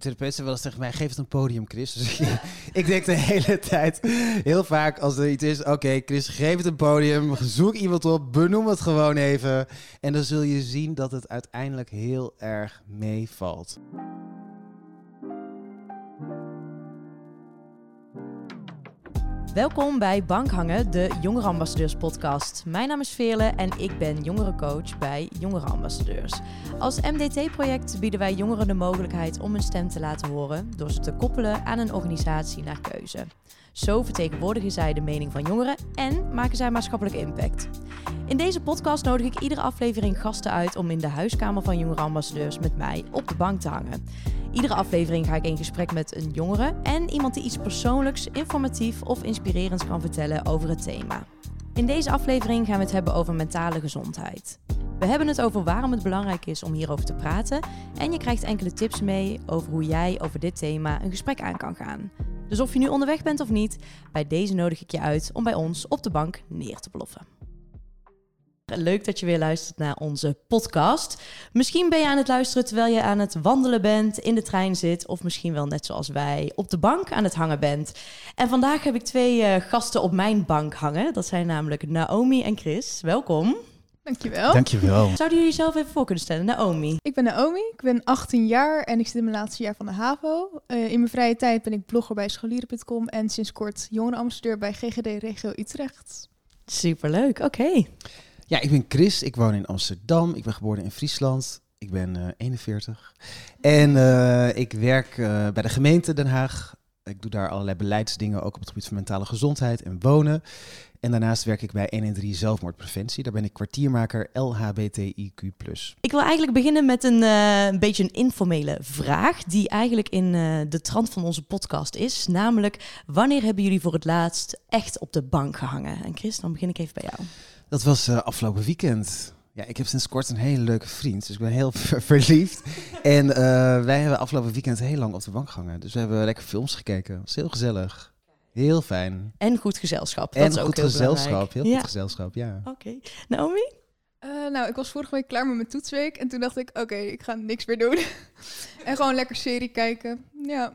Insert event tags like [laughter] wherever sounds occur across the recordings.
therapeut zei wel eens tegen mij, geef het een podium, Chris. [laughs] Dus ik, ik denk de hele tijd, heel vaak als er iets is, oké Chris, geef het een podium, zoek iemand op, benoem het gewoon even. En dan zul je zien dat het uiteindelijk heel erg meevalt. Welkom bij Bankhangen, de Jongerenambassadeurs podcast. Mijn naam is Veerle en ik ben jongerencoach bij Jongerenambassadeurs. Als MDT-project bieden wij jongeren de mogelijkheid om hun stem te laten horen door ze te koppelen aan een organisatie naar keuze. Zo vertegenwoordigen zij de mening van jongeren en maken zij maatschappelijke impact. In deze podcast nodig ik iedere aflevering gasten uit om in de huiskamer van jongerenambassadeurs met mij op de bank te hangen. Iedere aflevering ga ik in gesprek met een jongere en iemand die iets persoonlijks, informatief of inspirerends kan vertellen over het thema. In deze aflevering gaan we het hebben over mentale gezondheid. We hebben het over waarom het belangrijk is om hierover te praten en je krijgt enkele tips mee over hoe jij over dit thema een gesprek aan kan gaan. Dus of je nu onderweg bent of niet, bij deze nodig ik je uit om bij ons op de bank neer te ploffen. Leuk dat je weer luistert naar onze podcast. Misschien ben je aan het luisteren terwijl je aan het wandelen bent, in de trein zit, of misschien wel net zoals wij op de bank aan het hangen bent. En vandaag heb ik twee uh, gasten op mijn bank hangen. Dat zijn namelijk Naomi en Chris. Welkom. Dankjewel. Dankjewel. Zouden jullie zelf even voor kunnen stellen? Naomi. Ik ben Naomi, ik ben 18 jaar en ik zit in mijn laatste jaar van de HAVO. Uh, in mijn vrije tijd ben ik blogger bij scholieren.com en sinds kort jongerenambassadeur bij GGD Regio Utrecht. Superleuk, oké. Ja, ik ben Chris. Ik woon in Amsterdam. Ik ben geboren in Friesland. Ik ben uh, 41. En uh, ik werk uh, bij de gemeente Den Haag. Ik doe daar allerlei beleidsdingen, ook op het gebied van mentale gezondheid en wonen. En daarnaast werk ik bij 113 Zelfmoordpreventie. Daar ben ik kwartiermaker LHBTIQ+. Ik wil eigenlijk beginnen met een, uh, een beetje een informele vraag... die eigenlijk in uh, de trant van onze podcast is. Namelijk, wanneer hebben jullie voor het laatst echt op de bank gehangen? En Chris, dan begin ik even bij jou. Dat was uh, afgelopen weekend. Ja, ik heb sinds kort een hele leuke vriend, dus ik ben heel [laughs] ver verliefd. en wij hebben afgelopen weekend heel lang op de bank gehangen. Dus we hebben lekker films gekeken. Het was heel gezellig. Heel fijn. En goed gezelschap. Dat en is ook goed heel gezelschap. Belangrijk. Heel ja. goed gezelschap, ja. Oké. Okay. Naomi? Uh, nou, ik was vorige week klaar met mijn toetsweek. En toen dacht ik, oké, okay, ik ga niks meer doen. [laughs] en gewoon lekker serie kijken. Ja.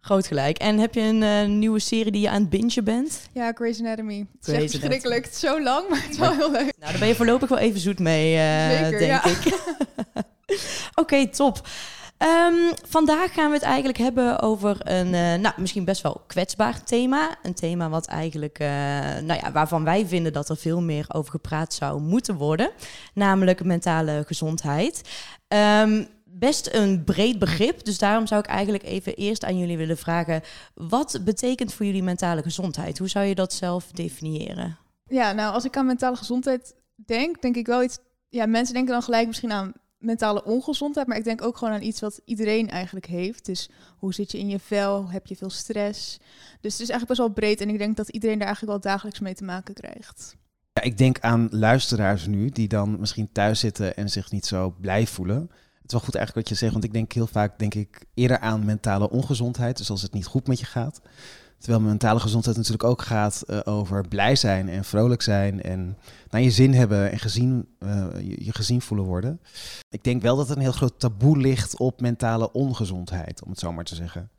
Groot gelijk. En heb je een uh, nieuwe serie die je aan het bingen bent? Ja, Grey's Anatomy. Het is echt verschrikkelijk. Het is zo lang, maar het is wel heel leuk. Nou, daar ben je voorlopig wel even zoet mee, uh, Zeker, denk ja. ik. [laughs] Oké, okay, top. Um, vandaag gaan we het eigenlijk hebben over een, uh, nou, misschien best wel kwetsbaar thema. Een thema wat eigenlijk, uh, nou ja, waarvan wij vinden dat er veel meer over gepraat zou moeten worden. Namelijk mentale gezondheid. Um, best een breed begrip, dus daarom zou ik eigenlijk even eerst aan jullie willen vragen: wat betekent voor jullie mentale gezondheid? Hoe zou je dat zelf definiëren? Ja, nou, als ik aan mentale gezondheid denk, denk ik wel iets. Ja, mensen denken dan gelijk misschien aan mentale ongezondheid, maar ik denk ook gewoon aan iets wat iedereen eigenlijk heeft. Dus hoe zit je in je vel? Heb je veel stress? Dus het is eigenlijk best wel breed en ik denk dat iedereen daar eigenlijk wel dagelijks mee te maken krijgt. Ja, ik denk aan luisteraars nu die dan misschien thuis zitten en zich niet zo blij voelen. Het is wel goed eigenlijk wat je zegt, want ik denk heel vaak denk ik eerder aan mentale ongezondheid, dus als het niet goed met je gaat. Terwijl mentale gezondheid natuurlijk ook gaat uh, over blij zijn en vrolijk zijn en naar je zin hebben en gezien, uh, je, gezien voelen worden. Ik denk wel dat er een heel groot taboe ligt op mentale ongezondheid, om het zo maar te zeggen.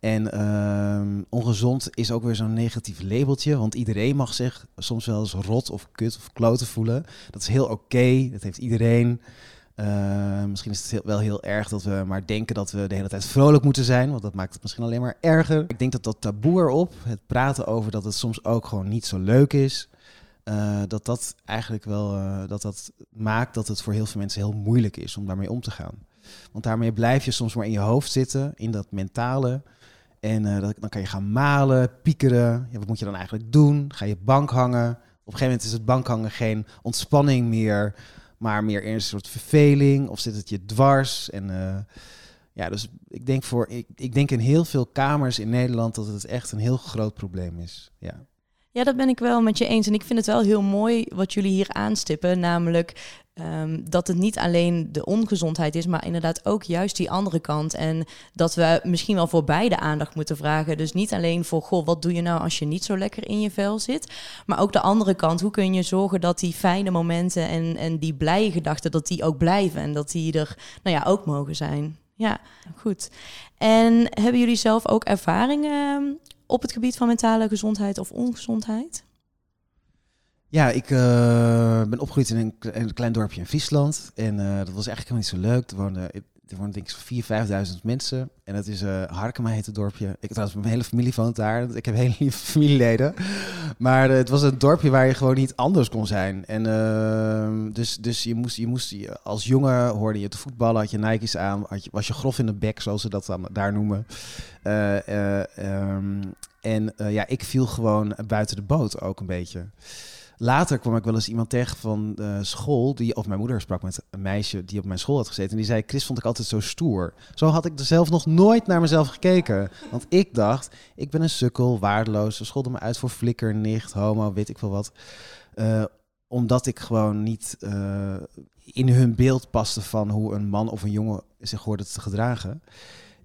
En uh, ongezond is ook weer zo'n negatief labeltje, want iedereen mag zich soms wel eens rot of kut of kloten voelen. Dat is heel oké, dat heeft iedereen. Uh, misschien is het wel heel erg dat we maar denken dat we de hele tijd vrolijk moeten zijn, want dat maakt het misschien alleen maar erger. Ik denk dat dat taboe erop, het praten over dat het soms ook gewoon niet zo leuk is, uh, dat dat eigenlijk wel uh, dat dat maakt dat het voor heel veel mensen heel moeilijk is om daarmee om te gaan. Want daarmee blijf je soms maar in je hoofd zitten, in dat mentale. En dan kan je gaan malen, piekeren. Ja, wat moet je dan eigenlijk doen? Ga je bank hangen? Op een gegeven moment is het bankhangen geen ontspanning meer maar meer in een soort verveling of zit het je dwars en uh, ja, dus ik denk voor ik, ik denk in heel veel kamers in Nederland dat het echt een heel groot probleem is. Ja. Ja, dat ben ik wel met je eens. En ik vind het wel heel mooi wat jullie hier aanstippen. Namelijk um, dat het niet alleen de ongezondheid is, maar inderdaad ook juist die andere kant. En dat we misschien wel voor beide aandacht moeten vragen. Dus niet alleen voor, goh, wat doe je nou als je niet zo lekker in je vel zit? Maar ook de andere kant. Hoe kun je zorgen dat die fijne momenten en, en die blije gedachten, dat die ook blijven. En dat die er, nou ja, ook mogen zijn. Ja, goed. En hebben jullie zelf ook ervaringen ehm, op het gebied van mentale gezondheid of ongezondheid? Ja, ik uh, ben opgegroeid in een, klein dorpje in Friesland. En uh, dat was eigenlijk helemaal niet zo leuk. Er woonden, er wonen denk ik 4.000, 5.000 mensen. En dat is uh, Harkema heet het dorpje. Ik trouwens, mijn hele familie woont daar. Ik heb hele lieve familieleden. Maar het was een dorpje waar je gewoon niet anders kon zijn. En uh, dus, dus je moest, je moest als jongen hoorde je te voetballen, had je Nike's aan, had je, was je grof in de bek, zoals ze dat dan daar noemen. Um, en ja, ik viel gewoon buiten de boot ook een beetje. Later kwam ik wel eens iemand tegen van uh, school, die, of mijn moeder sprak met een meisje die op mijn school had gezeten. En die zei, Chris vond ik altijd zo stoer. Zo had ik er zelf nog nooit naar mezelf gekeken. Want ik dacht, ik ben een sukkel, waardeloos. Ze scholden me uit voor flikker, nicht, homo, weet ik veel wat. Uh, omdat ik gewoon niet uh, in hun beeld paste van hoe een man of een jongen zich hoorde te gedragen.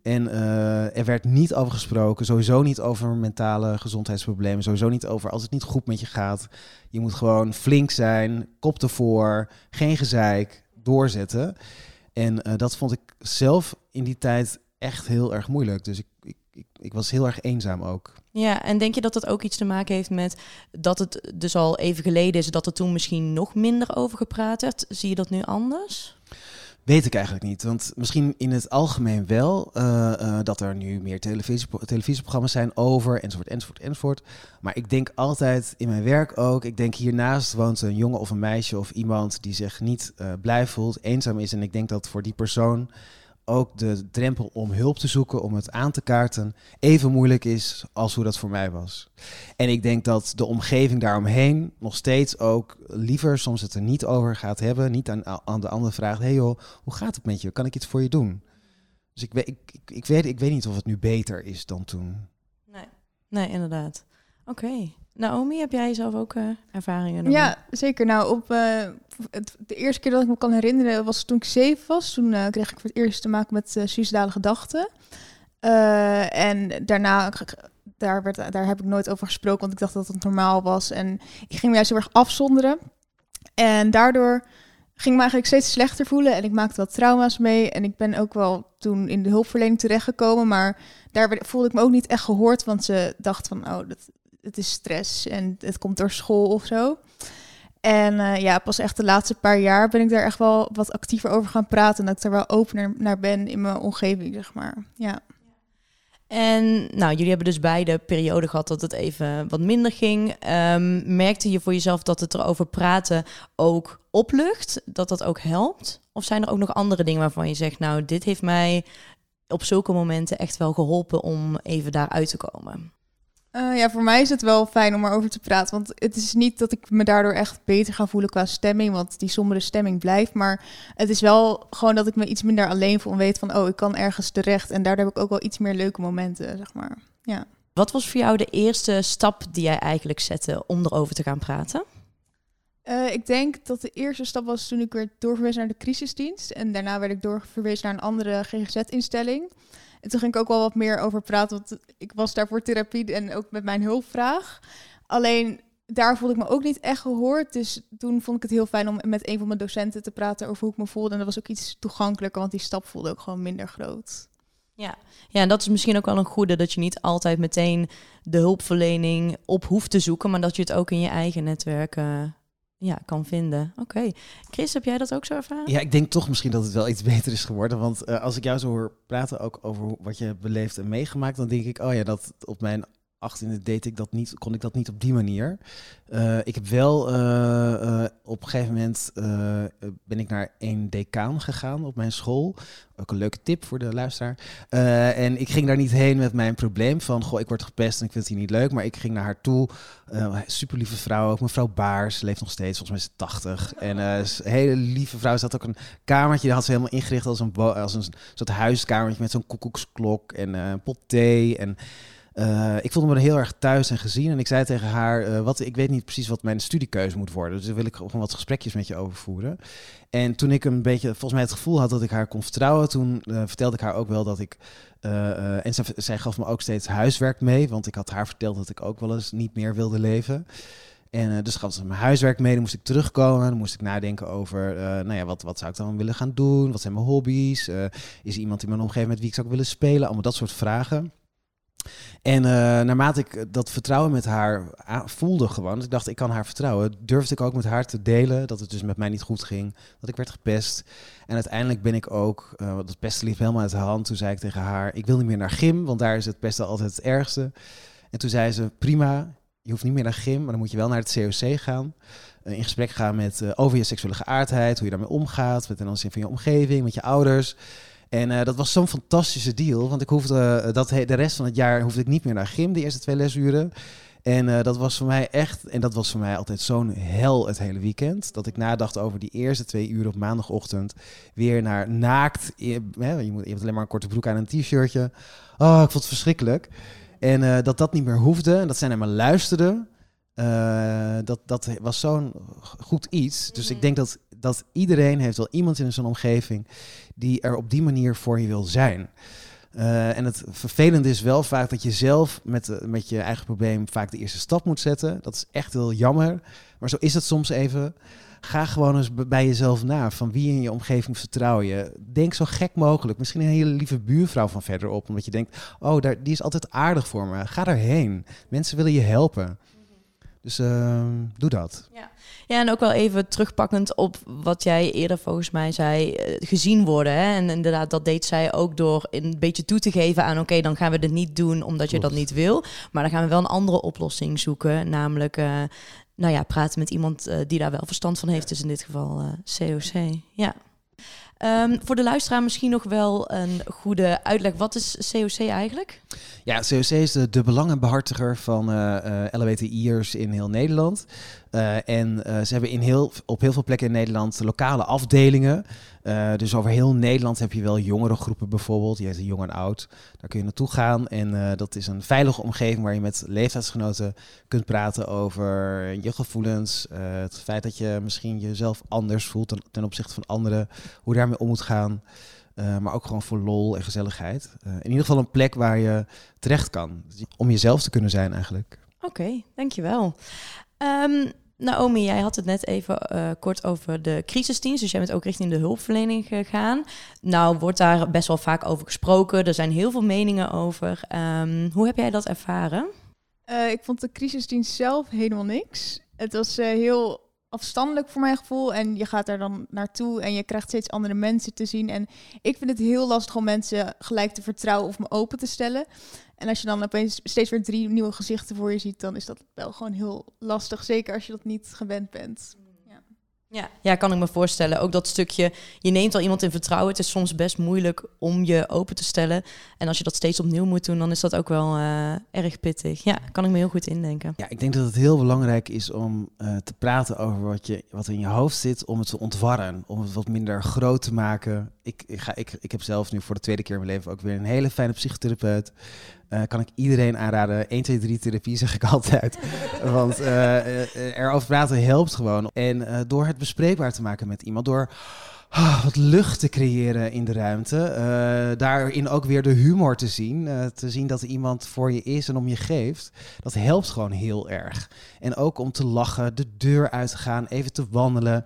En uh, er werd niet over gesproken, sowieso niet over mentale gezondheidsproblemen, sowieso niet over als het niet goed met je gaat. Je moet gewoon flink zijn, kop ervoor, geen gezeik, doorzetten. En uh, dat vond ik zelf in die tijd echt heel erg moeilijk. Dus ik, ik, ik, ik, was heel erg eenzaam ook. Ja, en denk je dat dat ook iets te maken heeft met dat het dus al even geleden is, dat er toen misschien nog minder over gepraat werd? Zie je dat nu anders? Weet ik eigenlijk niet. Want misschien in het algemeen wel uh, uh, dat er nu meer televisie, televisieprogramma's zijn over, enzovoort, enzovoort, enzovoort. Maar ik denk altijd in mijn werk ook, ik denk hiernaast woont een jongen of een meisje of iemand die zich niet uh, blij voelt, eenzaam is. En ik denk dat voor die persoon ook de drempel om hulp te zoeken, om het aan te kaarten, even moeilijk is als hoe dat voor mij was. En ik denk dat de omgeving daaromheen nog steeds ook liever soms het er niet over gaat hebben, niet aan, aan de ander vraagt, hey joh, hoe gaat het met je? Kan ik iets voor je doen? Dus ik weet, ik, ik, ik weet, ik weet niet of het nu beter is dan toen. Nee, nee inderdaad. Oké. Okay. Naomi, heb jij zelf ook uh, ervaringen? Ja, zeker. Nou, op uh, het, de eerste keer dat ik me kan herinneren was toen ik zeven was. Toen uh, kreeg ik voor het eerst te maken met uh, gedachten. en daarna, daar, werd, daar heb ik nooit over gesproken, want ik dacht dat het normaal was. En ik ging me juist heel erg afzonderen. En daardoor ging me eigenlijk steeds slechter voelen. En ik maakte wat trauma's mee. En ik ben ook wel toen in de hulpverlening terechtgekomen. Maar daar voelde ik me ook niet echt gehoord. Want ze dacht van, oh, dat, het is stress en het komt door school of zo. En uh, ja, pas echt de laatste paar jaar ben ik daar echt wel wat actiever over gaan praten. En dat ik er wel opener naar ben in mijn omgeving, zeg maar. Ja. En nou, jullie hebben dus beide perioden gehad dat het even wat minder ging. Um, merkte je voor jezelf dat het erover praten ook oplucht? Dat dat ook helpt? Of zijn er ook nog andere dingen waarvan je zegt, nou, dit heeft mij op zulke momenten echt wel geholpen om even daaruit te komen? Uh, ja, voor mij is het wel fijn om erover te praten. Want het is niet dat ik me daardoor echt beter ga voelen qua stemming. Want die sombere stemming blijft. Maar het is wel gewoon dat ik me iets minder alleen voel. En weet van, oh, ik kan ergens terecht. En daardoor heb ik ook wel iets meer leuke momenten, zeg maar. Ja. Wat was voor jou de eerste stap die jij eigenlijk zette om erover te gaan praten? Uh, ik denk dat de eerste stap was toen ik werd doorverwezen naar de crisisdienst. En daarna werd ik doorverwezen naar een andere GGZ-instelling. En toen ging ik ook wel wat meer over praten, want ik was daar voor therapie en ook met mijn hulpvraag. Alleen daar voelde ik me ook niet echt gehoord. Dus toen vond ik het heel fijn om met een van mijn docenten te praten over hoe ik me voelde. En dat was ook iets toegankelijker, want die stap voelde ook gewoon minder groot. Ja. ja, en dat is misschien ook wel een goede, dat je niet altijd meteen de hulpverlening op hoeft te zoeken, maar dat je het ook in je eigen netwerk uh, ja, kan vinden. Oké. Chris, heb jij dat ook zo ervaren? Ja, ik denk toch misschien dat het wel iets [laughs] beter is geworden. Want uh, als ik jou zo hoor praten ook over wat je beleefd en meegemaakt, dan denk ik, oh ja, dat op mijn 18e deed ik dat niet, kon ik dat niet op die manier. Uh, ik heb wel uh, uh, op een gegeven moment ben ik naar een decaan gegaan op mijn school. Ook een leuke tip voor de luisteraar. en ik ging daar niet heen met mijn probleem van, goh, ik word gepest en ik vind het hier niet leuk. Maar ik ging naar haar toe. super lieve vrouw, ook mevrouw Baars, leeft nog steeds, volgens mij is 80. En een hele lieve vrouw. Ze had ook een kamertje, had ze helemaal ingericht als een, als een soort huiskamertje met zo'n koekoeksklok en een pot thee en... Uh, ik voelde me er heel erg thuis en gezien. En ik zei tegen haar, uh, wat, ik weet niet precies wat mijn studiekeuze moet worden. Dus daar wil ik gewoon wat gesprekjes met je over voeren. En toen ik een beetje, volgens mij het gevoel had dat ik haar kon vertrouwen, toen uh, vertelde ik haar ook wel dat ik... en zij, zij gaf me ook steeds huiswerk mee, want ik had haar verteld dat ik ook wel eens niet meer wilde leven. En dus gaf ze mijn huiswerk mee, dan moest ik terugkomen. Dan moest ik nadenken over, nou ja, wat, wat zou ik dan willen gaan doen? Wat zijn mijn hobby's? Is er iemand in mijn omgeving met wie ik zou willen spelen? Allemaal dat soort vragen. En naarmate ik dat vertrouwen met haar voelde gewoon, dus ik dacht ik kan haar vertrouwen, durfde ik ook met haar te delen dat het dus met mij niet goed ging, dat ik werd gepest. En uiteindelijk ben ik ook, dat pesten liep helemaal uit de hand, toen zei ik tegen haar, ik wil niet meer naar gym, want daar is het pesten altijd het ergste. En toen zei ze, prima, je hoeft niet meer naar gym, maar dan moet je wel naar het COC gaan. Uh, in gesprek gaan met, over je seksuele geaardheid, hoe je daarmee omgaat, met ten aanzien van je omgeving, met je ouders. En uh, dat was zo'n fantastische deal, want ik hoefde dat de rest van het jaar hoefde ik niet meer naar gym, de eerste twee lesuren. En dat was voor mij echt, en dat was voor mij altijd zo'n hel het hele weekend, dat ik nadacht over die eerste twee uur op maandagochtend weer naar naakt. Je, hè, je, moet, je hebt alleen maar een korte broek aan en een t-shirtje. Oh, ik vond het verschrikkelijk. En uh, dat dat niet meer hoefde en dat zij naar me luisterden, uh, dat, dat was zo'n goed iets. Dus ik mhm. denk dat, dat iedereen heeft wel iemand in zijn omgeving die er op die manier voor je wil zijn. Uh, en het vervelende is wel vaak dat je zelf met, met je eigen probleem vaak de eerste stap moet zetten. Dat is echt heel jammer. Maar zo is het soms even ga gewoon eens bij jezelf na. Van wie in je omgeving vertrouw je. Denk zo gek mogelijk. Misschien een hele lieve buurvrouw van verderop. Omdat je denkt, oh, daar, die is altijd aardig voor me. Ga daarheen. Mensen willen je helpen. Dus uh, doe dat. Ja. ja, en ook wel even terugpakkend op wat jij eerder volgens mij zei, uh, gezien worden. Hè? En inderdaad, dat deed zij ook door een beetje toe te geven aan... oké, dan gaan we dit niet doen omdat je dat niet wil. Maar dan gaan we wel een andere oplossing zoeken. Namelijk uh, nou ja, praten met iemand uh, die daar wel verstand van heeft. Dus in dit geval COC. Ja. Um, voor de luisteraar misschien nog wel een goede uitleg. Wat is COC eigenlijk? Ja, COC is de, belangenbehartiger van uh, uh, LHBTI'ers in heel Nederland. Uh, en ze hebben in heel, op heel veel plekken in Nederland lokale afdelingen. dus over heel Nederland heb je wel jongere groepen bijvoorbeeld. Je heet Jong en Oud. Daar kun je naartoe gaan. En dat is een veilige omgeving waar je met leeftijdsgenoten kunt praten over je gevoelens. het feit dat je misschien jezelf anders voelt ten, opzichte van anderen. Hoe je daarmee om moet gaan. Maar ook gewoon voor lol en gezelligheid. In ieder geval een plek waar je terecht kan. Om jezelf te kunnen zijn eigenlijk. Oké, dankjewel. Um, Naomi, jij had het net even uh, kort over de crisisdienst. Dus jij bent ook richting de hulpverlening gegaan. Nou, wordt daar best wel vaak over gesproken. Er zijn heel veel meningen over. Um, hoe heb jij dat ervaren? ik vond de crisisdienst zelf helemaal niks. Het was heel afstandelijk voor mijn gevoel. En je gaat daar dan naartoe en je krijgt steeds andere mensen te zien. En ik vind het heel lastig om mensen gelijk te vertrouwen of me open te stellen. En als je dan opeens steeds weer drie nieuwe gezichten voor je ziet, dan is dat wel gewoon heel lastig. Zeker als je dat niet gewend bent. Ja, ja, kan ik me voorstellen. Ook dat stukje, je neemt al iemand in vertrouwen. Het is soms best moeilijk om je open te stellen. En als je dat steeds opnieuw moet doen, dan is dat ook wel uh, erg pittig. Ja, kan ik me heel goed indenken. Ja, ik denk dat het heel belangrijk is om uh, te praten over wat, je, wat in je hoofd zit, om het te ontwarren, om het wat minder groot te maken. Ik, ik, ga, ik, ik heb zelf nu voor de tweede keer in mijn leven ook weer een hele fijne psychotherapeut. Uh, kan ik iedereen aanraden. 1, 2, 3 therapie zeg ik [laughs] altijd. Want uh, erover praten helpt gewoon. En door het bespreekbaar te maken met iemand, door oh, wat lucht te creëren in de ruimte, daarin ook weer de humor te zien, te zien dat iemand voor je is en om je geeft, dat helpt gewoon heel erg. En ook om te lachen, de deur uit te gaan, even te wandelen.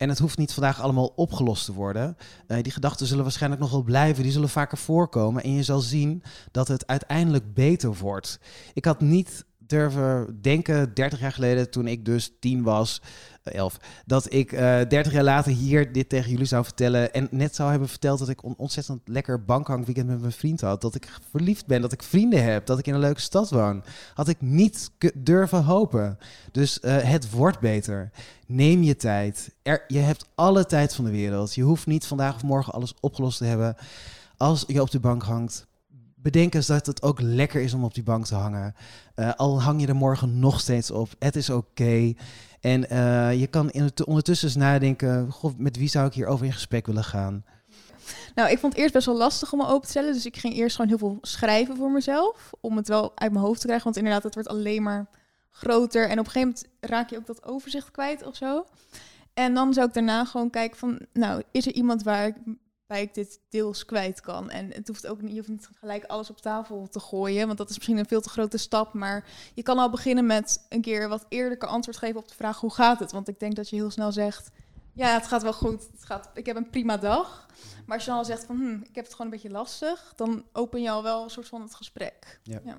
En het hoeft niet vandaag allemaal opgelost te worden. Uh, die gedachten zullen waarschijnlijk nog wel blijven. Die zullen vaker voorkomen. En je zal zien dat het uiteindelijk beter wordt. Ik had niet durven denken, 30 jaar geleden, toen ik dus tien was, uh, elf, dat ik uh, eh, 30 jaar later hier dit tegen jullie zou vertellen. En net zou hebben verteld dat ik on ontzettend lekker weekend met mijn vriend had. Dat ik verliefd ben, dat ik vrienden heb, dat ik in een leuke stad woon. Had ik niet durven hopen. Dus uh, het wordt beter. Neem je tijd. Je hebt alle tijd van de wereld. Je hoeft niet vandaag of morgen alles opgelost te hebben. Als je op de bank hangt, bedenk eens dat het ook lekker is om op die bank te hangen. Uh, al hang je er morgen nog steeds op. Het is oké. En uh, je kan in het, ondertussen eens nadenken: goh, met wie zou ik hierover in gesprek willen gaan? Nou, ik vond het eerst best wel lastig om me open te stellen. Dus ik ging eerst gewoon heel veel schrijven voor mezelf. Om het wel uit mijn hoofd te krijgen. Want inderdaad, het wordt alleen maar groter. En op een gegeven moment raak je ook dat overzicht kwijt of zo. En dan zou ik daarna gewoon kijken van, nou, is er iemand waar ik ik dit deels kwijt kan. En het hoeft ook niet, je hoeft niet gelijk alles op tafel te gooien, want dat is misschien een veel te grote stap. Maar je kan al beginnen met een keer wat eerlijker antwoord geven op de vraag hoe gaat het? Want ik denk dat je heel snel zegt, ja, het gaat wel goed. Het gaat, ik heb een prima dag. Maar als je dan al zegt van, hm, ik heb het gewoon een beetje lastig, dan open je al wel een soort van het gesprek. Ja. ja.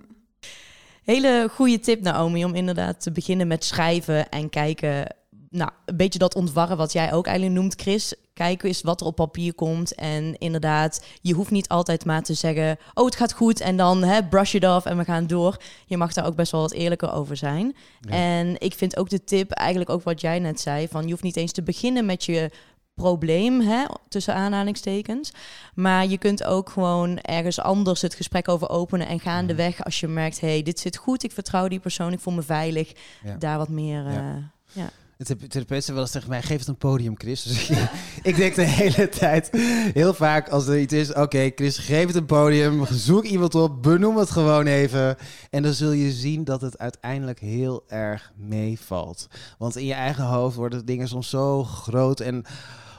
Hele goede tip, Naomi, om inderdaad te beginnen met schrijven en kijken. Nou, een beetje dat ontwarren wat jij ook eigenlijk noemt, Chris. Kijken eens wat er op papier komt. En inderdaad, je hoeft niet altijd maar te zeggen... oh, het gaat goed en dan hè, brush it off en we gaan door. Je mag daar ook best wel wat eerlijker over zijn. Ja. En ik vind ook de tip, eigenlijk ook wat jij net zei... van je hoeft niet eens te beginnen met je probleem, hè, tussen aanhalingstekens. Maar je kunt ook gewoon ergens anders het gesprek over openen en gaandeweg als je merkt, hey, dit zit goed, ik vertrouw die persoon, ik voel me veilig, Ja. daar wat meer. Ja. eh, ja. Thera- therapeut zei wel eens tegen mij, geef het een podium, Chris. Dus ik, [laughs] ik denk de hele tijd, heel vaak als er iets is... Oké, Chris, geef het een podium, zoek iemand op, benoem het gewoon even. En dan zul je zien dat het uiteindelijk heel erg meevalt. Want in je eigen hoofd worden dingen soms zo groot en...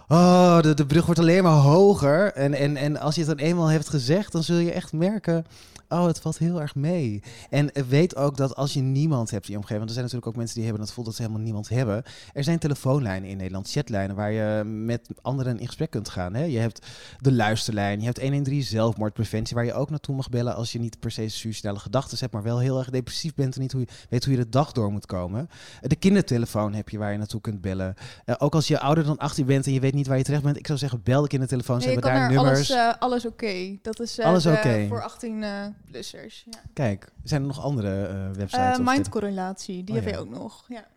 Oh, de, de brug wordt alleen maar hoger. En, en, en als je het dan eenmaal hebt gezegd, dan zul je echt merken... Oh, het valt heel erg mee. En weet ook dat als je niemand hebt in je omgeving... Want er zijn natuurlijk ook mensen die hebben het gevoel dat ze helemaal niemand hebben. Er zijn telefoonlijnen in Nederland, chatlijnen... waar je met anderen in gesprek kunt gaan. Hè? Je hebt de luisterlijn, je hebt 113 zelfmoordpreventie... waar je ook naartoe mag bellen als je niet per se suicidale gedachten hebt... maar wel heel erg depressief bent en niet hoe je, weet hoe je de dag door moet komen. De kindertelefoon heb je waar je naartoe kunt bellen. Eh, ook als je ouder dan 18 bent en je weet niet waar je terecht bent... ik zou zeggen, bel de kindertelefoon, ze Nee, hebben daar nummers. alles, eh, alles oké. Dat is eh, Alles oké. voor 18-plussers. ja. Kijk, zijn er nog andere eh, websites? Eh, mindcorrelatie, die Oh, heb ja. je ook nog. Ja.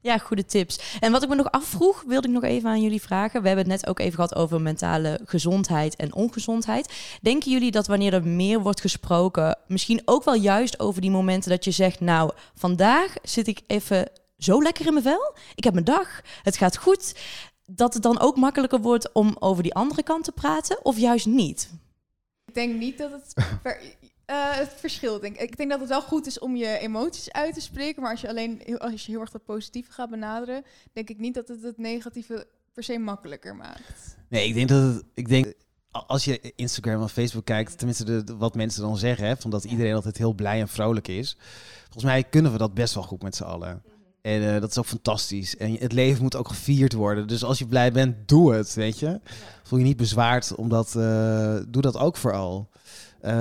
Ja, goede tips. En wat ik me nog afvroeg, wilde ik nog even aan jullie vragen. We hebben het net ook even gehad over mentale gezondheid en ongezondheid. Denken jullie dat wanneer er meer wordt gesproken, misschien ook wel juist over die momenten dat je zegt, nou, vandaag zit ik even zo lekker in mijn vel. Ik heb mijn dag, het gaat goed. Dat het dan ook makkelijker wordt om over die andere kant te praten, of juist niet? Ik denk niet dat het, [laughs] ver- eh, het verschilt. Denk. ik. denk dat het wel goed is om je emoties uit te spreken. Maar als je alleen heel, als je heel erg dat positieve gaat benaderen, denk ik niet dat het het negatieve per se makkelijker maakt. Nee, ik denk dat het, ik denk als je Instagram of Facebook kijkt, tenminste de, de- wat mensen dan zeggen, hè, van dat iedereen altijd heel blij en vrolijk is. Volgens mij kunnen we dat best wel goed met z'n allen. En eh, dat is ook fantastisch. En het leven moet ook gevierd worden. Dus als je blij bent, doe het, weet je. Voel je niet bezwaard, omdat eh, doe dat ook vooral. Eh,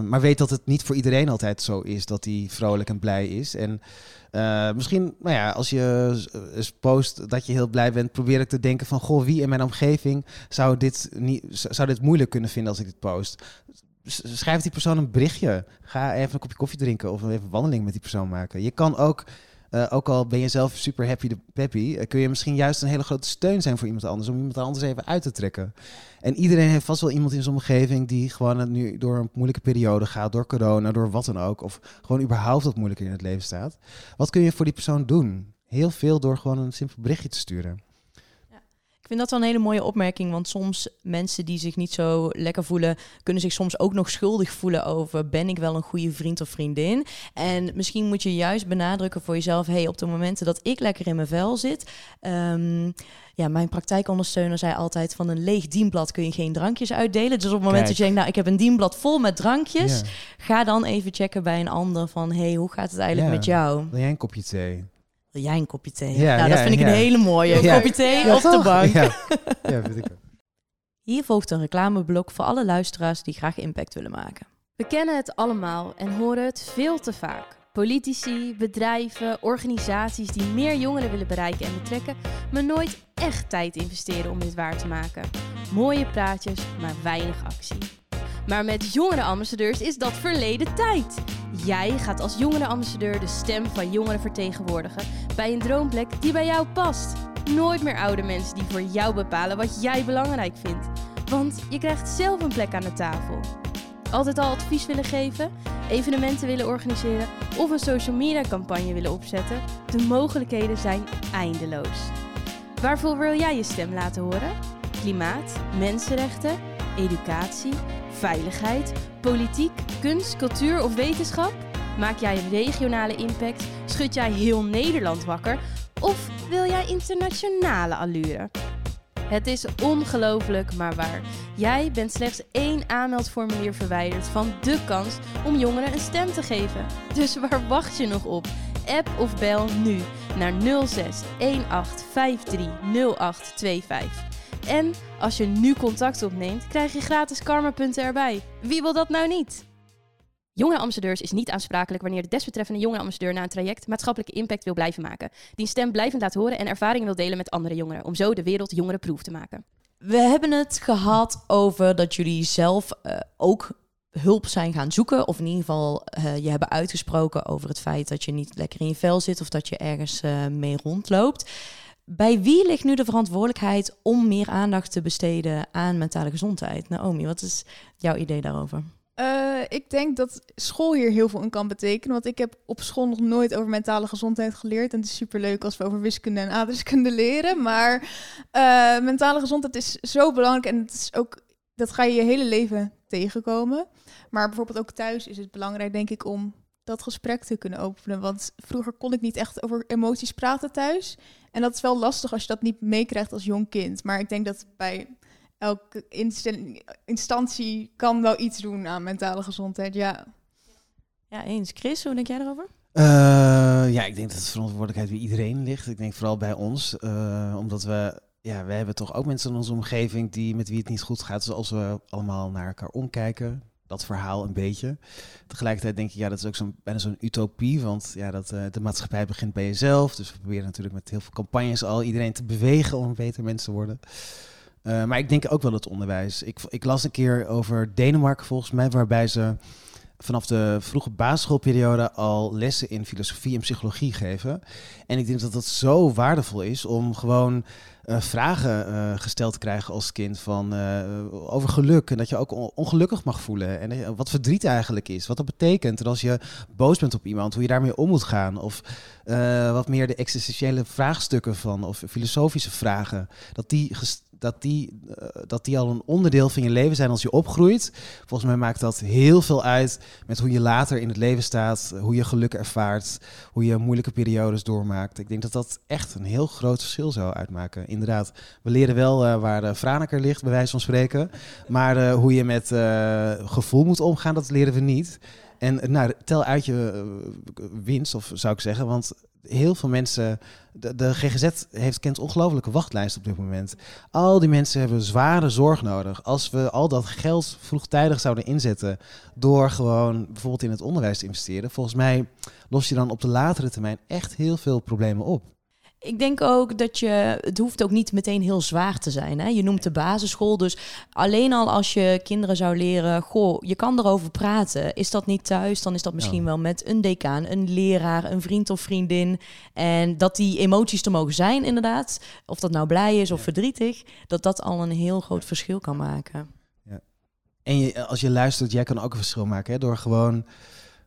maar weet dat het niet voor iedereen altijd zo is dat hij vrolijk en blij is. En misschien, nou ja, als je post dat je heel blij bent, probeer ik te denken van, goh, wie in mijn omgeving zou dit, niet, zou dit moeilijk kunnen vinden als ik dit post? Schrijf die persoon een berichtje. Ga even een kopje koffie drinken of even een wandeling met die persoon maken. Je kan ook, eh, ook al ben je zelf super happy de peppy, eh, kun je misschien juist een hele grote steun zijn voor iemand anders, om iemand anders even uit te trekken. En iedereen heeft vast wel iemand in zijn omgeving die gewoon nu door een moeilijke periode gaat, door corona, door wat dan ook, of gewoon überhaupt wat moeilijker in het leven staat. Wat kun je voor die persoon doen? Heel veel door gewoon een simpel berichtje te sturen. Ik vind dat wel een hele mooie opmerking, want soms mensen die zich niet zo lekker voelen, kunnen zich soms ook nog schuldig voelen over ben ik wel een goede vriend of vriendin. En misschien moet je juist benadrukken voor jezelf, hey, op de momenten dat ik lekker in mijn vel zit. ehm, ja, mijn praktijkondersteuner zei altijd van een leeg dienblad kun je geen drankjes uitdelen. Dus op het moment Kijk. dat je denkt, nou ik heb een dienblad vol met drankjes, Ja. ga dan even checken bij een ander van hey, hoe gaat het eigenlijk Ja. met jou? Wil jij een kopje thee? Wil jij een kopje thee? Ja, nou, ja, dat vind ik ja. een hele mooie. Een Ja. kopje thee Ja, op de bank. Ja, ja vind ik ook. [laughs] Hier volgt een reclameblok voor alle luisteraars die graag impact willen maken. We kennen het allemaal en horen het veel te vaak. Politici, bedrijven, organisaties die meer jongeren willen bereiken en betrekken, maar nooit echt tijd investeren om dit waar te maken. Mooie praatjes, maar weinig actie. Maar met jongerenambassadeurs is dat verleden tijd. Jij gaat als jongerenambassadeur de stem van jongeren vertegenwoordigen bij een droomplek die bij jou past. Nooit meer oude mensen die voor jou bepalen wat jij belangrijk vindt. Want je krijgt zelf een plek aan de tafel. Altijd al advies willen geven, evenementen willen organiseren of een social media campagne willen opzetten? De mogelijkheden zijn eindeloos. Waarvoor wil jij je stem laten horen? Klimaat, mensenrechten, educatie, veiligheid, politiek, kunst, cultuur of wetenschap? Maak jij een regionale impact? Schud jij heel Nederland wakker? Of wil jij internationale allure? Het is ongelooflijk, maar waar. Jij bent slechts één aanmeldformulier verwijderd van de kans om jongeren een stem te geven. Dus waar wacht je nog op? App of bel nu naar 06 1853 0825. En als je nu contact opneemt, krijg je gratis karmapunten erbij. Wie wil dat nou niet? Jonge ambassadeurs is niet aansprakelijk wanneer de desbetreffende jonge ambassadeur na een traject maatschappelijke impact wil blijven maken. Die stem blijvend laat horen en ervaringen wil delen met andere jongeren, om zo de wereld jongerenproof te maken. We hebben het gehad over dat jullie zelf uh, ook hulp zijn gaan zoeken. Of in ieder geval uh, je hebben uitgesproken over het feit dat je niet lekker in je vel zit of dat je ergens uh, mee rondloopt. Bij wie ligt nu de verantwoordelijkheid om meer aandacht te besteden aan mentale gezondheid? Naomi, wat is jouw idee daarover? Uh, ik denk dat school hier heel veel in kan betekenen. Want ik heb op school nog nooit over mentale gezondheid geleerd. En het is superleuk als we over wiskunde en aardrijkskunde leren. Maar uh, mentale gezondheid is zo belangrijk. En het is ook, dat ga je je hele leven tegenkomen. Maar bijvoorbeeld ook thuis is het belangrijk, denk ik, om dat gesprek te kunnen openen. Want vroeger kon ik niet echt over emoties praten thuis. En dat is wel lastig als je dat niet meekrijgt als jong kind. Maar ik denk dat bij elke instantie kan wel iets doen aan mentale gezondheid. Ja, ja eens. Chris, hoe denk jij erover? Uh, ja, ik denk dat de verantwoordelijkheid bij iedereen ligt. Ik denk vooral bij ons, uh, omdat we, ja, we hebben toch ook mensen in onze omgeving die met wie het niet goed gaat. Dus als we allemaal naar elkaar omkijken, dat verhaal een beetje. Tegelijkertijd denk ik, ja, dat is ook zo'n bijna zo'n utopie, want ja, dat, uh, de maatschappij begint bij jezelf. Dus we proberen natuurlijk met heel veel campagnes al iedereen te bewegen om beter mensen te worden. Uh, maar ik denk ook wel het onderwijs. Ik, ik las een keer over Denemarken volgens mij, waarbij ze vanaf de vroege basisschoolperiode al lessen in filosofie en psychologie geven. En ik denk dat dat zo waardevol is om gewoon uh, vragen uh, gesteld te krijgen als kind van, uh, over geluk. En dat je ook ongelukkig mag voelen. En wat verdriet eigenlijk is. Wat dat betekent. En als je boos bent op iemand, hoe je daarmee om moet gaan. Of wat meer de existentiële vraagstukken van, of filosofische vragen. Dat die dat die, uh, dat die al een onderdeel van je leven zijn als je opgroeit. Volgens mij maakt dat heel veel uit met hoe je later in het leven staat, hoe je geluk ervaart, hoe je moeilijke periodes doormaakt. Ik denk dat dat echt een heel groot verschil zou uitmaken. Inderdaad, we leren wel uh, waar de Franeker ligt, bij wijze van spreken. Maar hoe je met gevoel moet omgaan, dat leren we niet. En nou, tel uit je winst, of zou ik zeggen. Want heel veel mensen. De, de GGZ heeft, kent ongelofelijke wachtlijsten op dit moment. Al die mensen hebben zware zorg nodig. Als we al dat geld vroegtijdig zouden inzetten. door gewoon bijvoorbeeld in het onderwijs te investeren. volgens mij los je dan op de latere termijn echt heel veel problemen op. Ik denk ook dat je, het hoeft ook niet meteen heel zwaar te zijn. Hè? Je noemt de basisschool, dus alleen al als je kinderen zou leren, goh, je kan erover praten. Is dat niet thuis, dan is dat misschien wel met een decaan, een leraar, een vriend of vriendin. En dat die emoties er mogen zijn, inderdaad. Of dat nou blij is of verdrietig, dat dat al een heel groot verschil kan maken. Ja. En je, als je luistert, jij kan ook een verschil maken hè? door gewoon,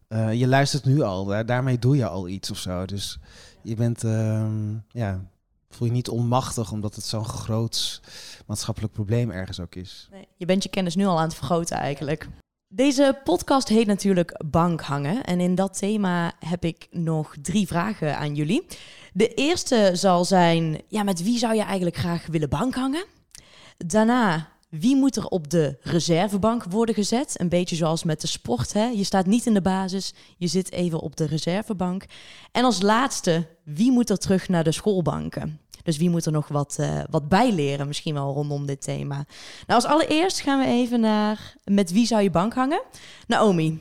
uh, je luistert nu al, daarmee doe je al iets of zo. Dus je bent, uh, ja, voel je niet onmachtig omdat het zo'n groot maatschappelijk probleem ergens ook is. Nee, je bent je kennis nu al aan het vergroten eigenlijk. Deze podcast heet natuurlijk Bankhangen. En in dat thema heb ik nog drie vragen aan jullie. De eerste zal zijn: ja, met wie zou je eigenlijk graag willen bankhangen? Daarna, wie moet er op de reservebank worden gezet? Een beetje zoals met de sport. Hè? Je staat niet in de basis, je zit even op de reservebank. En als laatste, wie moet er terug naar de schoolbanken? Dus wie moet er nog wat, uh, wat bijleren, misschien wel rondom dit thema? Nou, als allereerst gaan we even naar met wie zou je bank hangen? Naomi.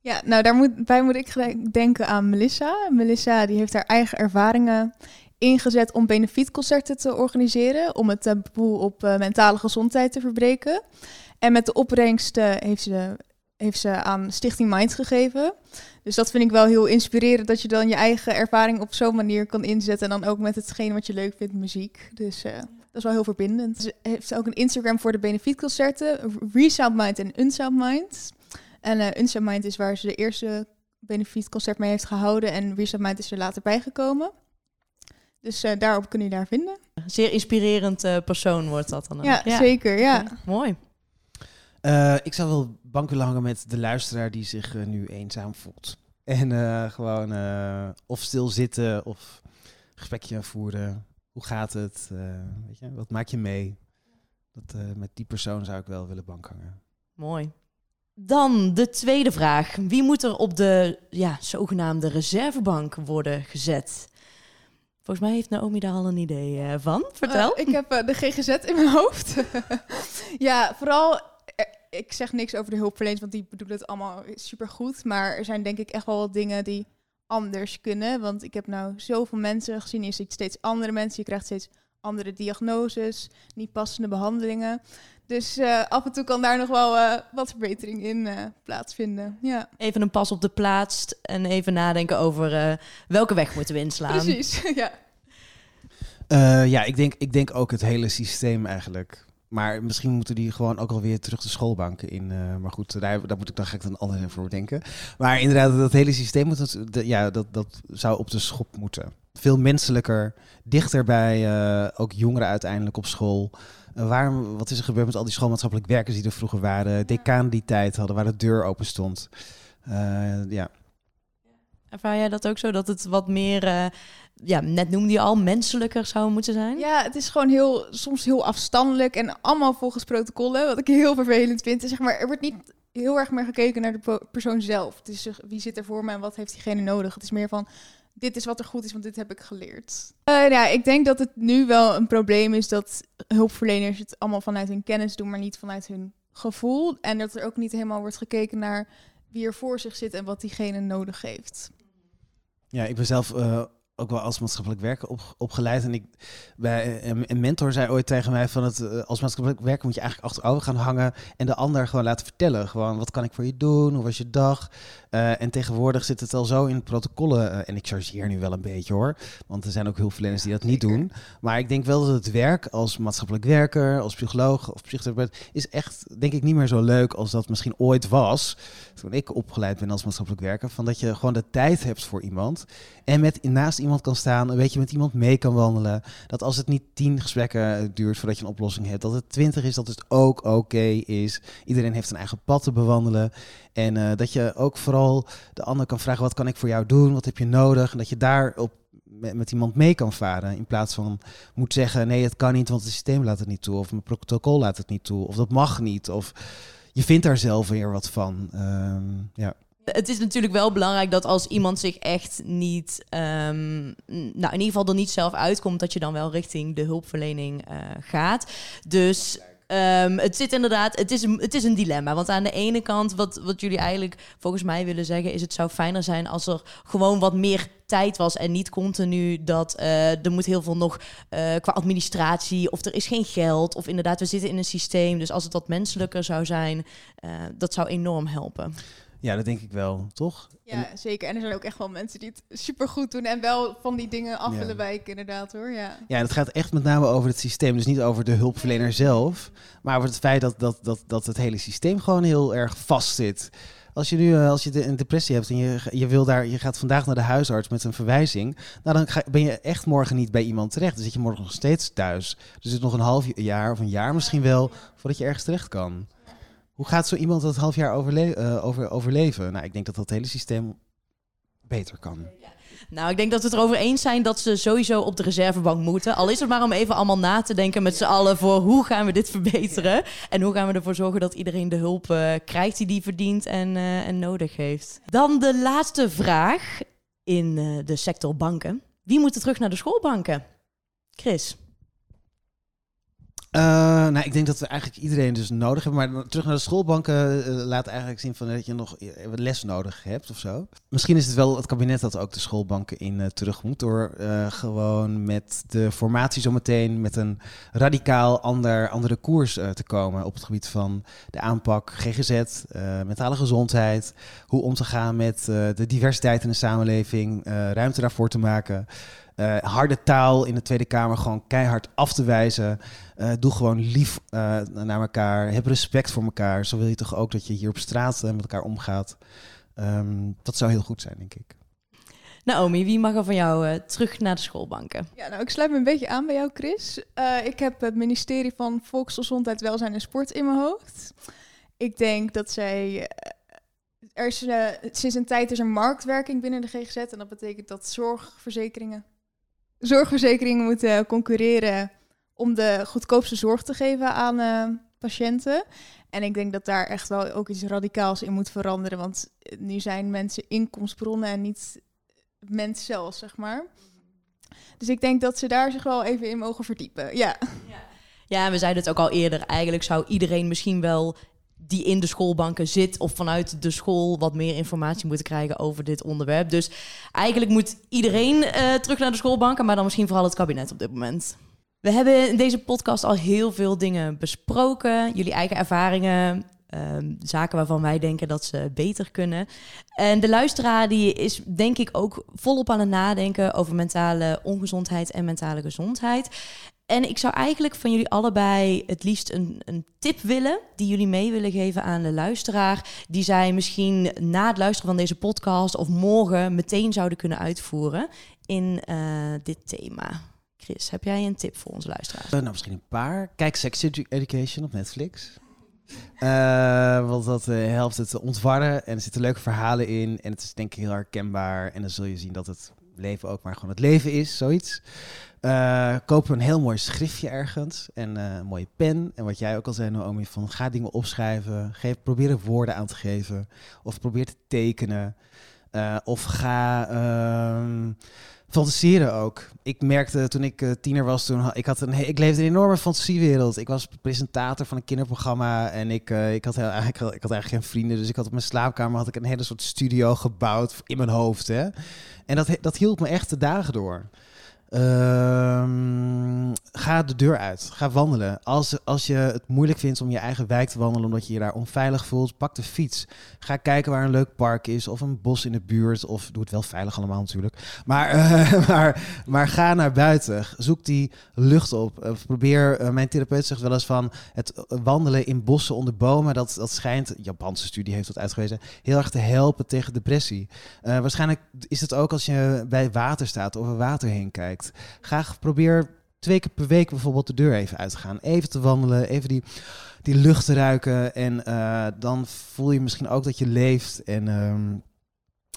Ja, nou daar moet, bij moet ik denken aan Melissa. Melissa die heeft haar eigen ervaringen ingezet om benefietconcerten te organiseren, om het taboe op uh, mentale gezondheid te verbreken. En met de opbrengst heeft, ze, heeft ze aan Stichting Mind gegeven. Dus dat vind ik wel heel inspirerend, dat je dan je eigen ervaring op zo'n manier kan inzetten. En dan ook met hetgeen wat je leuk vindt, muziek. Dus uh, dat is wel heel verbindend. Ze heeft ook een Instagram voor de benefietconcerten, Resound Mind en Unsound Mind. En uh, Unsound Mind is waar ze de eerste benefietconcert mee heeft gehouden. En Resound Mind is er later bijgekomen. Dus uh, daarop kun je daar vinden. Zeer inspirerend uh, persoon wordt dat dan ook. Ja, ja. zeker. Ja. Okay. Mooi. Uh, ik zou wel bank willen hangen met de luisteraar die zich nu eenzaam voelt. [laughs] En gewoon of stil zitten of gesprekje voeren. Hoe gaat het? Eh, weet je, wat maak je mee? Dat, eh, met die persoon zou ik wel willen bankhangen. Mooi. Dan de tweede vraag. Wie moet er op de ja, zogenaamde reservebank worden gezet? Volgens mij heeft Naomi daar al een idee eh, van. Vertel. Eh, ik heb eh, de GGZ in mijn hoofd. [laughs] ja, vooral. ik zeg niks over de hulpverleners, want die bedoelen het allemaal supergoed. Maar er zijn denk ik echt wel wat dingen die anders kunnen. Want ik heb nou zoveel mensen gezien. Je ziet steeds andere mensen. Je krijgt steeds andere diagnoses, niet passende behandelingen. Dus eh, af en toe kan daar nog wel eh, wat verbetering in eh, plaatsvinden. Ja, Even een pas op de plaats en even nadenken over eh, welke weg moeten we inslaan. precies. [laughs] ja. Eh, ja, ik denk, ik denk ook het hele systeem eigenlijk. Maar misschien moeten die gewoon ook alweer terug de schoolbanken in. eh, maar goed, daar, daar moet ik dan ga ik dan anders voor denken. Maar inderdaad, dat hele systeem moet de- ja, dat, dat zou op de schop moeten. Veel menselijker, dichter bij eh, ook jongeren uiteindelijk op school. Eh, waarom, wat is er gebeurd met al die schoolmaatschappelijk werkers die er vroeger waren? Decanen die tijd hadden, waar de deur open stond. Eh, ja. Ervaar jij dat ook zo? Dat het wat meer, eh, ja, net noemde je al, menselijker zou moeten zijn? Ja, het is gewoon heel, soms heel afstandelijk en allemaal volgens protocollen. Wat ik heel vervelend vind. Zeg maar, er wordt niet heel erg meer gekeken naar de persoon zelf. Het is wie zit er voor me en wat heeft diegene nodig. Het is meer van, dit is wat er goed is, want dit heb ik geleerd. Eh, ja, ik denk dat het nu wel een probleem is dat hulpverleners het allemaal vanuit hun kennis doen, maar niet vanuit hun gevoel. En dat er ook niet helemaal wordt gekeken naar wie er voor zich zit en wat diegene nodig heeft. Ja, ik ben zelf eh, ook wel als maatschappelijk werker op, opgeleid. En ik, bij, een, mentor zei ooit tegen mij van het, eh, als maatschappelijk werker moet je eigenlijk achterover gaan hangen en de ander gewoon laten vertellen. Gewoon, wat kan ik voor je doen? Hoe was je dag? Eh, en tegenwoordig zit het al zo in protocollen. eh, en ik chargeer nu wel een beetje hoor. Want er zijn ook hulpverleners die dat niet doen. Maar ik denk wel dat het werk als maatschappelijk werker, als psycholoog of psychotherapeut, is echt, denk ik, niet meer zo leuk als dat misschien ooit was. Toen ik opgeleid ben als maatschappelijk werker. Van dat je gewoon de tijd hebt voor iemand. En met naast iemand kan staan, een beetje met iemand mee kan wandelen. Dat als het niet tien gesprekken eh, duurt voordat je een oplossing hebt, dat het twintig is, dat het ook oké is. Iedereen heeft een eigen pad te bewandelen. En eh, dat je ook vooral de ander kan vragen: wat kan ik voor jou doen? Wat heb je nodig? En dat je daarop met, met iemand mee kan varen. In plaats van moet zeggen: nee, het kan niet, want het systeem laat het niet toe. Of mijn protocol laat het niet toe. Of dat mag niet. Of je vindt daar zelf weer wat van. Ehm, ja. Het is natuurlijk wel belangrijk dat als iemand zich echt niet, ehm, nou in ieder geval er niet zelf uitkomt, dat je dan wel richting de hulpverlening eh, gaat. Dus ehm, het zit inderdaad, het is, een, het is een dilemma. Want aan de ene kant, wat, wat jullie eigenlijk volgens mij willen zeggen, is het zou fijner zijn als er gewoon wat meer tijd was en niet continu dat eh, er moet heel veel nog eh, qua administratie of er is geen geld of inderdaad we zitten in een systeem. Dus als het wat menselijker zou zijn, dat zou enorm helpen. Ja, dat denk ik wel, toch? Ja, zeker. En er zijn ook echt wel mensen die het supergoed doen en wel van die dingen af Ja. willen wijken, inderdaad hoor. Ja. Ja, het gaat echt met name over het systeem. Dus niet over de hulpverlener zelf, maar over het feit dat, dat, dat, dat het hele systeem gewoon heel erg vast zit. Als je nu eh, als je de, een depressie hebt en je, je, wil daar, je gaat vandaag naar de huisarts met een verwijzing, nou dan ga, ben je echt morgen niet bij iemand terecht. Dan zit je morgen nog steeds thuis. Dus het is nog een half jaar of een jaar misschien wel voordat je ergens terecht kan. Hoe gaat zo iemand dat half jaar overle eh, over, overleven? Nou, ik denk dat dat hele systeem beter kan. Nou, ik denk dat we het erover eens zijn dat ze sowieso op de reservebank moeten. Al is het maar om even allemaal na te denken met z'n allen voor hoe gaan we dit verbeteren. En hoe gaan we ervoor zorgen dat iedereen de hulp eh, krijgt die die verdient en, eh, en nodig heeft. Dan de laatste vraag in de sector banken. Wie moet er terug naar de schoolbanken? Chris. Eh, nou, ik denk dat we eigenlijk iedereen dus nodig hebben. Maar terug naar de schoolbanken eh, laat eigenlijk zien van dat je nog eh, les nodig hebt of zo. Misschien is het wel het kabinet dat ook de schoolbanken in eh, terug moet. Door gewoon met de formatie zometeen met een radicaal ander, andere koers te komen. Op het gebied van de aanpak GGZ, mentale gezondheid. Hoe om te gaan met de diversiteit in de samenleving. ruimte daarvoor te maken. Eh, harde taal in de Tweede Kamer gewoon keihard af te wijzen. Eh, doe gewoon lief eh, naar elkaar. Heb respect voor elkaar. Zo wil je toch ook dat je hier op straat met elkaar omgaat. Ehm, dat zou heel goed zijn, denk ik. Naomi, wie mag er van jou eh, terug naar de schoolbanken? ja, nou ik sluit me een beetje aan bij jou Chris. Eh, ik heb het ministerie van Volksgezondheid, Welzijn en Sport in mijn hoofd. Ik denk dat zij... er is, sinds een tijd is er marktwerking binnen de GGZ en dat betekent dat zorgverzekeringen zorgverzekeringen moeten concurreren om de goedkoopste zorg te geven aan uh, patiënten. En ik denk dat daar echt wel ook iets radicaals in moet veranderen. Want nu zijn mensen inkomstbronnen en niet mens zelf, zeg maar. Dus ik denk dat ze daar zich wel even in mogen verdiepen. Ja. ja. Ja, we zeiden het ook al eerder. Eigenlijk zou iedereen misschien wel die in de schoolbanken zit of vanuit de school wat meer informatie moeten krijgen over dit onderwerp. Dus eigenlijk moet iedereen uh, terug naar de schoolbanken, maar dan misschien vooral het kabinet op dit moment. We hebben in deze podcast al heel veel dingen besproken. Jullie eigen ervaringen, ehm, zaken waarvan wij denken dat ze beter kunnen. En de luisteraar die is denk ik ook volop aan het nadenken over mentale ongezondheid en mentale gezondheid. En ik zou eigenlijk van jullie allebei het liefst een, een tip willen die jullie mee willen geven aan de luisteraar, die zij misschien na het luisteren van deze podcast of morgen meteen zouden kunnen uitvoeren in uh, dit thema. Chris, heb jij een tip voor onze luisteraars? Uh, nou, misschien een paar. Kijk Sex Education op Netflix. Uh, want dat helpt het ontwarren en er zitten leuke verhalen in. En het is denk ik heel herkenbaar. En dan zul je zien dat het leven ook maar gewoon het leven is, zoiets. Uh, koop een heel mooi schriftje ergens en een mooie pen. En wat jij ook al zei, Naomi, van ga dingen opschrijven. Probeer er woorden aan te geven. Of probeer te tekenen. of ga... Ehm, fantaseren ook. Ik merkte toen ik tiener was, toen ik had een, ik leefde een enorme fantasiewereld. Ik was presentator van een kinderprogramma en ik, ik, had heel, eigenlijk, ik had eigenlijk geen vrienden, dus ik had op mijn slaapkamer had ik een hele soort studio gebouwd in mijn hoofd. Hè? En dat, dat hielp me echt de dagen door. Ehm, ga de deur uit. Ga wandelen. Als, als je het moeilijk vindt om je eigen wijk te wandelen omdat je je daar onveilig voelt, pak de fiets. Ga kijken waar een leuk park is of een bos in de buurt. Of doe het wel veilig allemaal natuurlijk. Maar, uh, [laughs] maar, maar ga naar buiten. Zoek die lucht op. Probeer, uh, mijn therapeut zegt wel eens van het wandelen in bossen onder bomen. Dat, dat schijnt, Japanse studie heeft dat uitgewezen, heel erg te helpen tegen depressie. waarschijnlijk is het ook als je bij water staat of er water heen kijkt. Graag probeer twee keer per week bijvoorbeeld de deur even uit te gaan. Even te wandelen, even die, die lucht te ruiken. En uh, dan voel je misschien ook dat je leeft. En um,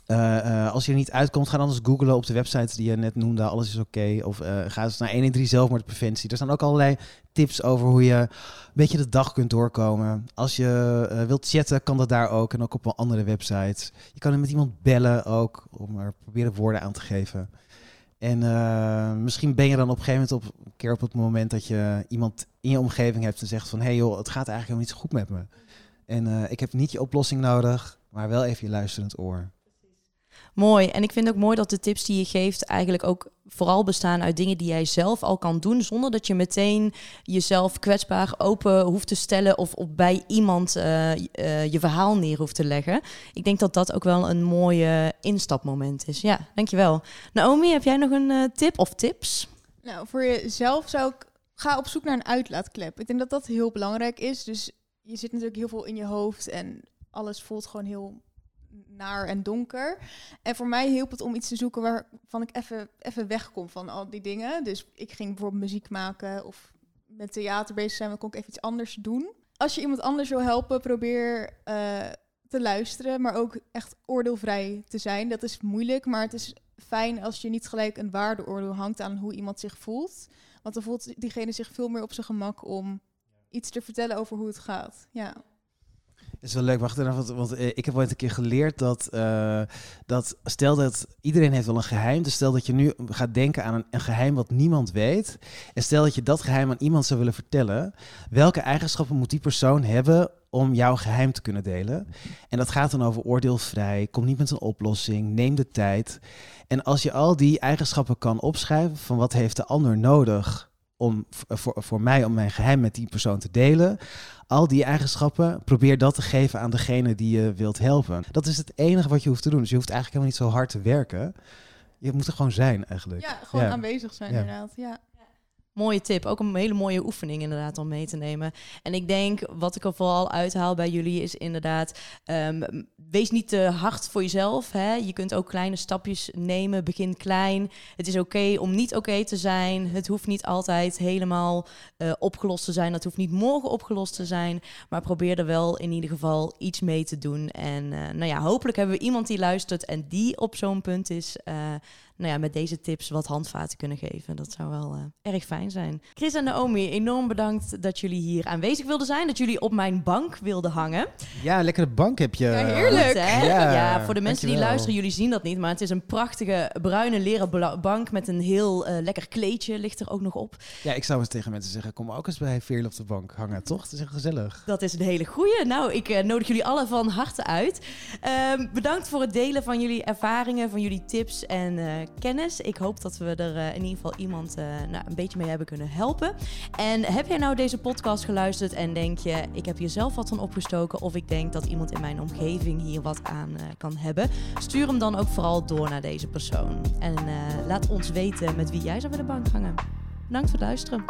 uh, uh, als je er niet uitkomt, ga dan eens googlen op de website die je net noemde. Alles is oké. Of ga eens naar 113 zelfmoordpreventie. Er staan ook allerlei tips over hoe je een beetje de dag kunt doorkomen. Als je wilt chatten, kan dat daar ook. En ook op een andere website. Je kan met iemand bellen ook. Om er proberen woorden aan te geven. En uh, misschien ben je dan op een gegeven moment op keer op het moment dat je iemand in je omgeving hebt en zegt van hé hey joh, het gaat eigenlijk helemaal niet zo goed met me. En uh, ik heb niet je oplossing nodig, maar wel even je luisterend oor. Mooi. En ik vind ook mooi dat de tips die je geeft eigenlijk ook vooral bestaan uit dingen die jij zelf al kan doen, zonder dat je meteen jezelf kwetsbaar open hoeft te stellen of op bij iemand uh, uh, je verhaal neer hoeft te leggen. Ik denk dat dat ook wel een mooie instapmoment is. Ja, dankjewel. Naomi, heb jij nog een uh, tip of tips? Nou, voor jezelf zou ik ga op zoek naar een uitlaatklep. Ik denk dat dat heel belangrijk is. Dus je zit natuurlijk heel veel in je hoofd en alles voelt gewoon heel naar en donker. En voor mij hielp het om iets te zoeken waarvan ik even, wegkom van al die dingen. Dus ik ging bijvoorbeeld muziek maken of met theater bezig zijn, dan kon ik even iets anders doen. Als je iemand anders wil helpen, probeer uh, te luisteren, maar ook echt oordeelvrij te zijn. Dat is moeilijk, maar het is fijn als je niet gelijk een waardeoordeel hangt aan hoe iemand zich voelt. Want dan voelt diegene zich veel meer op zijn gemak om iets te vertellen over hoe het gaat. Ja is wel leuk, wacht even, want, want uh, ik heb ooit een keer geleerd dat, uh, dat stel dat iedereen heeft wel een geheim, dus stel dat je nu gaat denken aan een, een, geheim wat niemand weet, en stel dat je dat geheim aan iemand zou willen vertellen, welke eigenschappen moet die persoon hebben om jouw geheim te kunnen delen? En dat gaat dan over oordeelvrij, kom niet met een oplossing, neem de tijd. En als je al die eigenschappen kan opschrijven van wat heeft de ander nodig om voor, voor mij om mijn geheim met die persoon te delen. Al die eigenschappen, probeer dat te geven aan degene die je wilt helpen. Dat is het enige wat je hoeft te doen. Dus je hoeft eigenlijk helemaal niet zo hard te werken. Je moet er gewoon zijn eigenlijk. Ja, gewoon aanwezig zijn ja. inderdaad. Ja. Mooie tip. Ook een hele mooie oefening inderdaad om mee te nemen. En ik denk, wat ik er vooral uithaal bij jullie is inderdaad... Um, wees niet te hard voor jezelf. Hè? Je kunt ook kleine stapjes nemen. Begin klein. Het is oké om niet oké te zijn. Het hoeft niet altijd helemaal uh, opgelost te zijn. Dat hoeft niet morgen opgelost te zijn. Maar probeer er wel in ieder geval iets mee te doen. En uh, nou ja, hopelijk hebben we iemand die luistert en die op zo'n punt is... Uh, nou ja, met deze tips wat handvaten kunnen geven. Dat zou wel eh, erg fijn zijn. Chris en Naomi, enorm bedankt dat jullie hier aanwezig wilden zijn. Dat jullie op mijn bank wilden hangen. Ja, lekkere bank heb je. Ja, heerlijk. Goed, hè? Ja, Ja, voor de mensen die luisteren, jullie zien dat niet. Maar het is een prachtige bruine leren bank met een heel eh, lekker kleedje ligt er ook nog op. Ja, ik zou eens tegen mensen zeggen, kom ook eens bij Veerle op de bank hangen, toch? Het is echt gezellig. Dat is een hele goeie. Nou, ik eh, nodig jullie alle van harte uit. Ehm, bedankt voor het delen van jullie ervaringen, van jullie tips en kennis. Ik hoop dat we er eh, in ieder geval iemand eh, nou, een beetje mee hebben kunnen helpen. En heb jij nou deze podcast geluisterd en denk je, ik heb hier zelf wat van opgestoken of ik denk dat iemand in mijn omgeving hier wat aan eh, kan hebben? Stuur hem dan ook vooral door naar deze persoon. En laat ons weten met wie jij zou willen bank hangen. Bedankt voor het luisteren.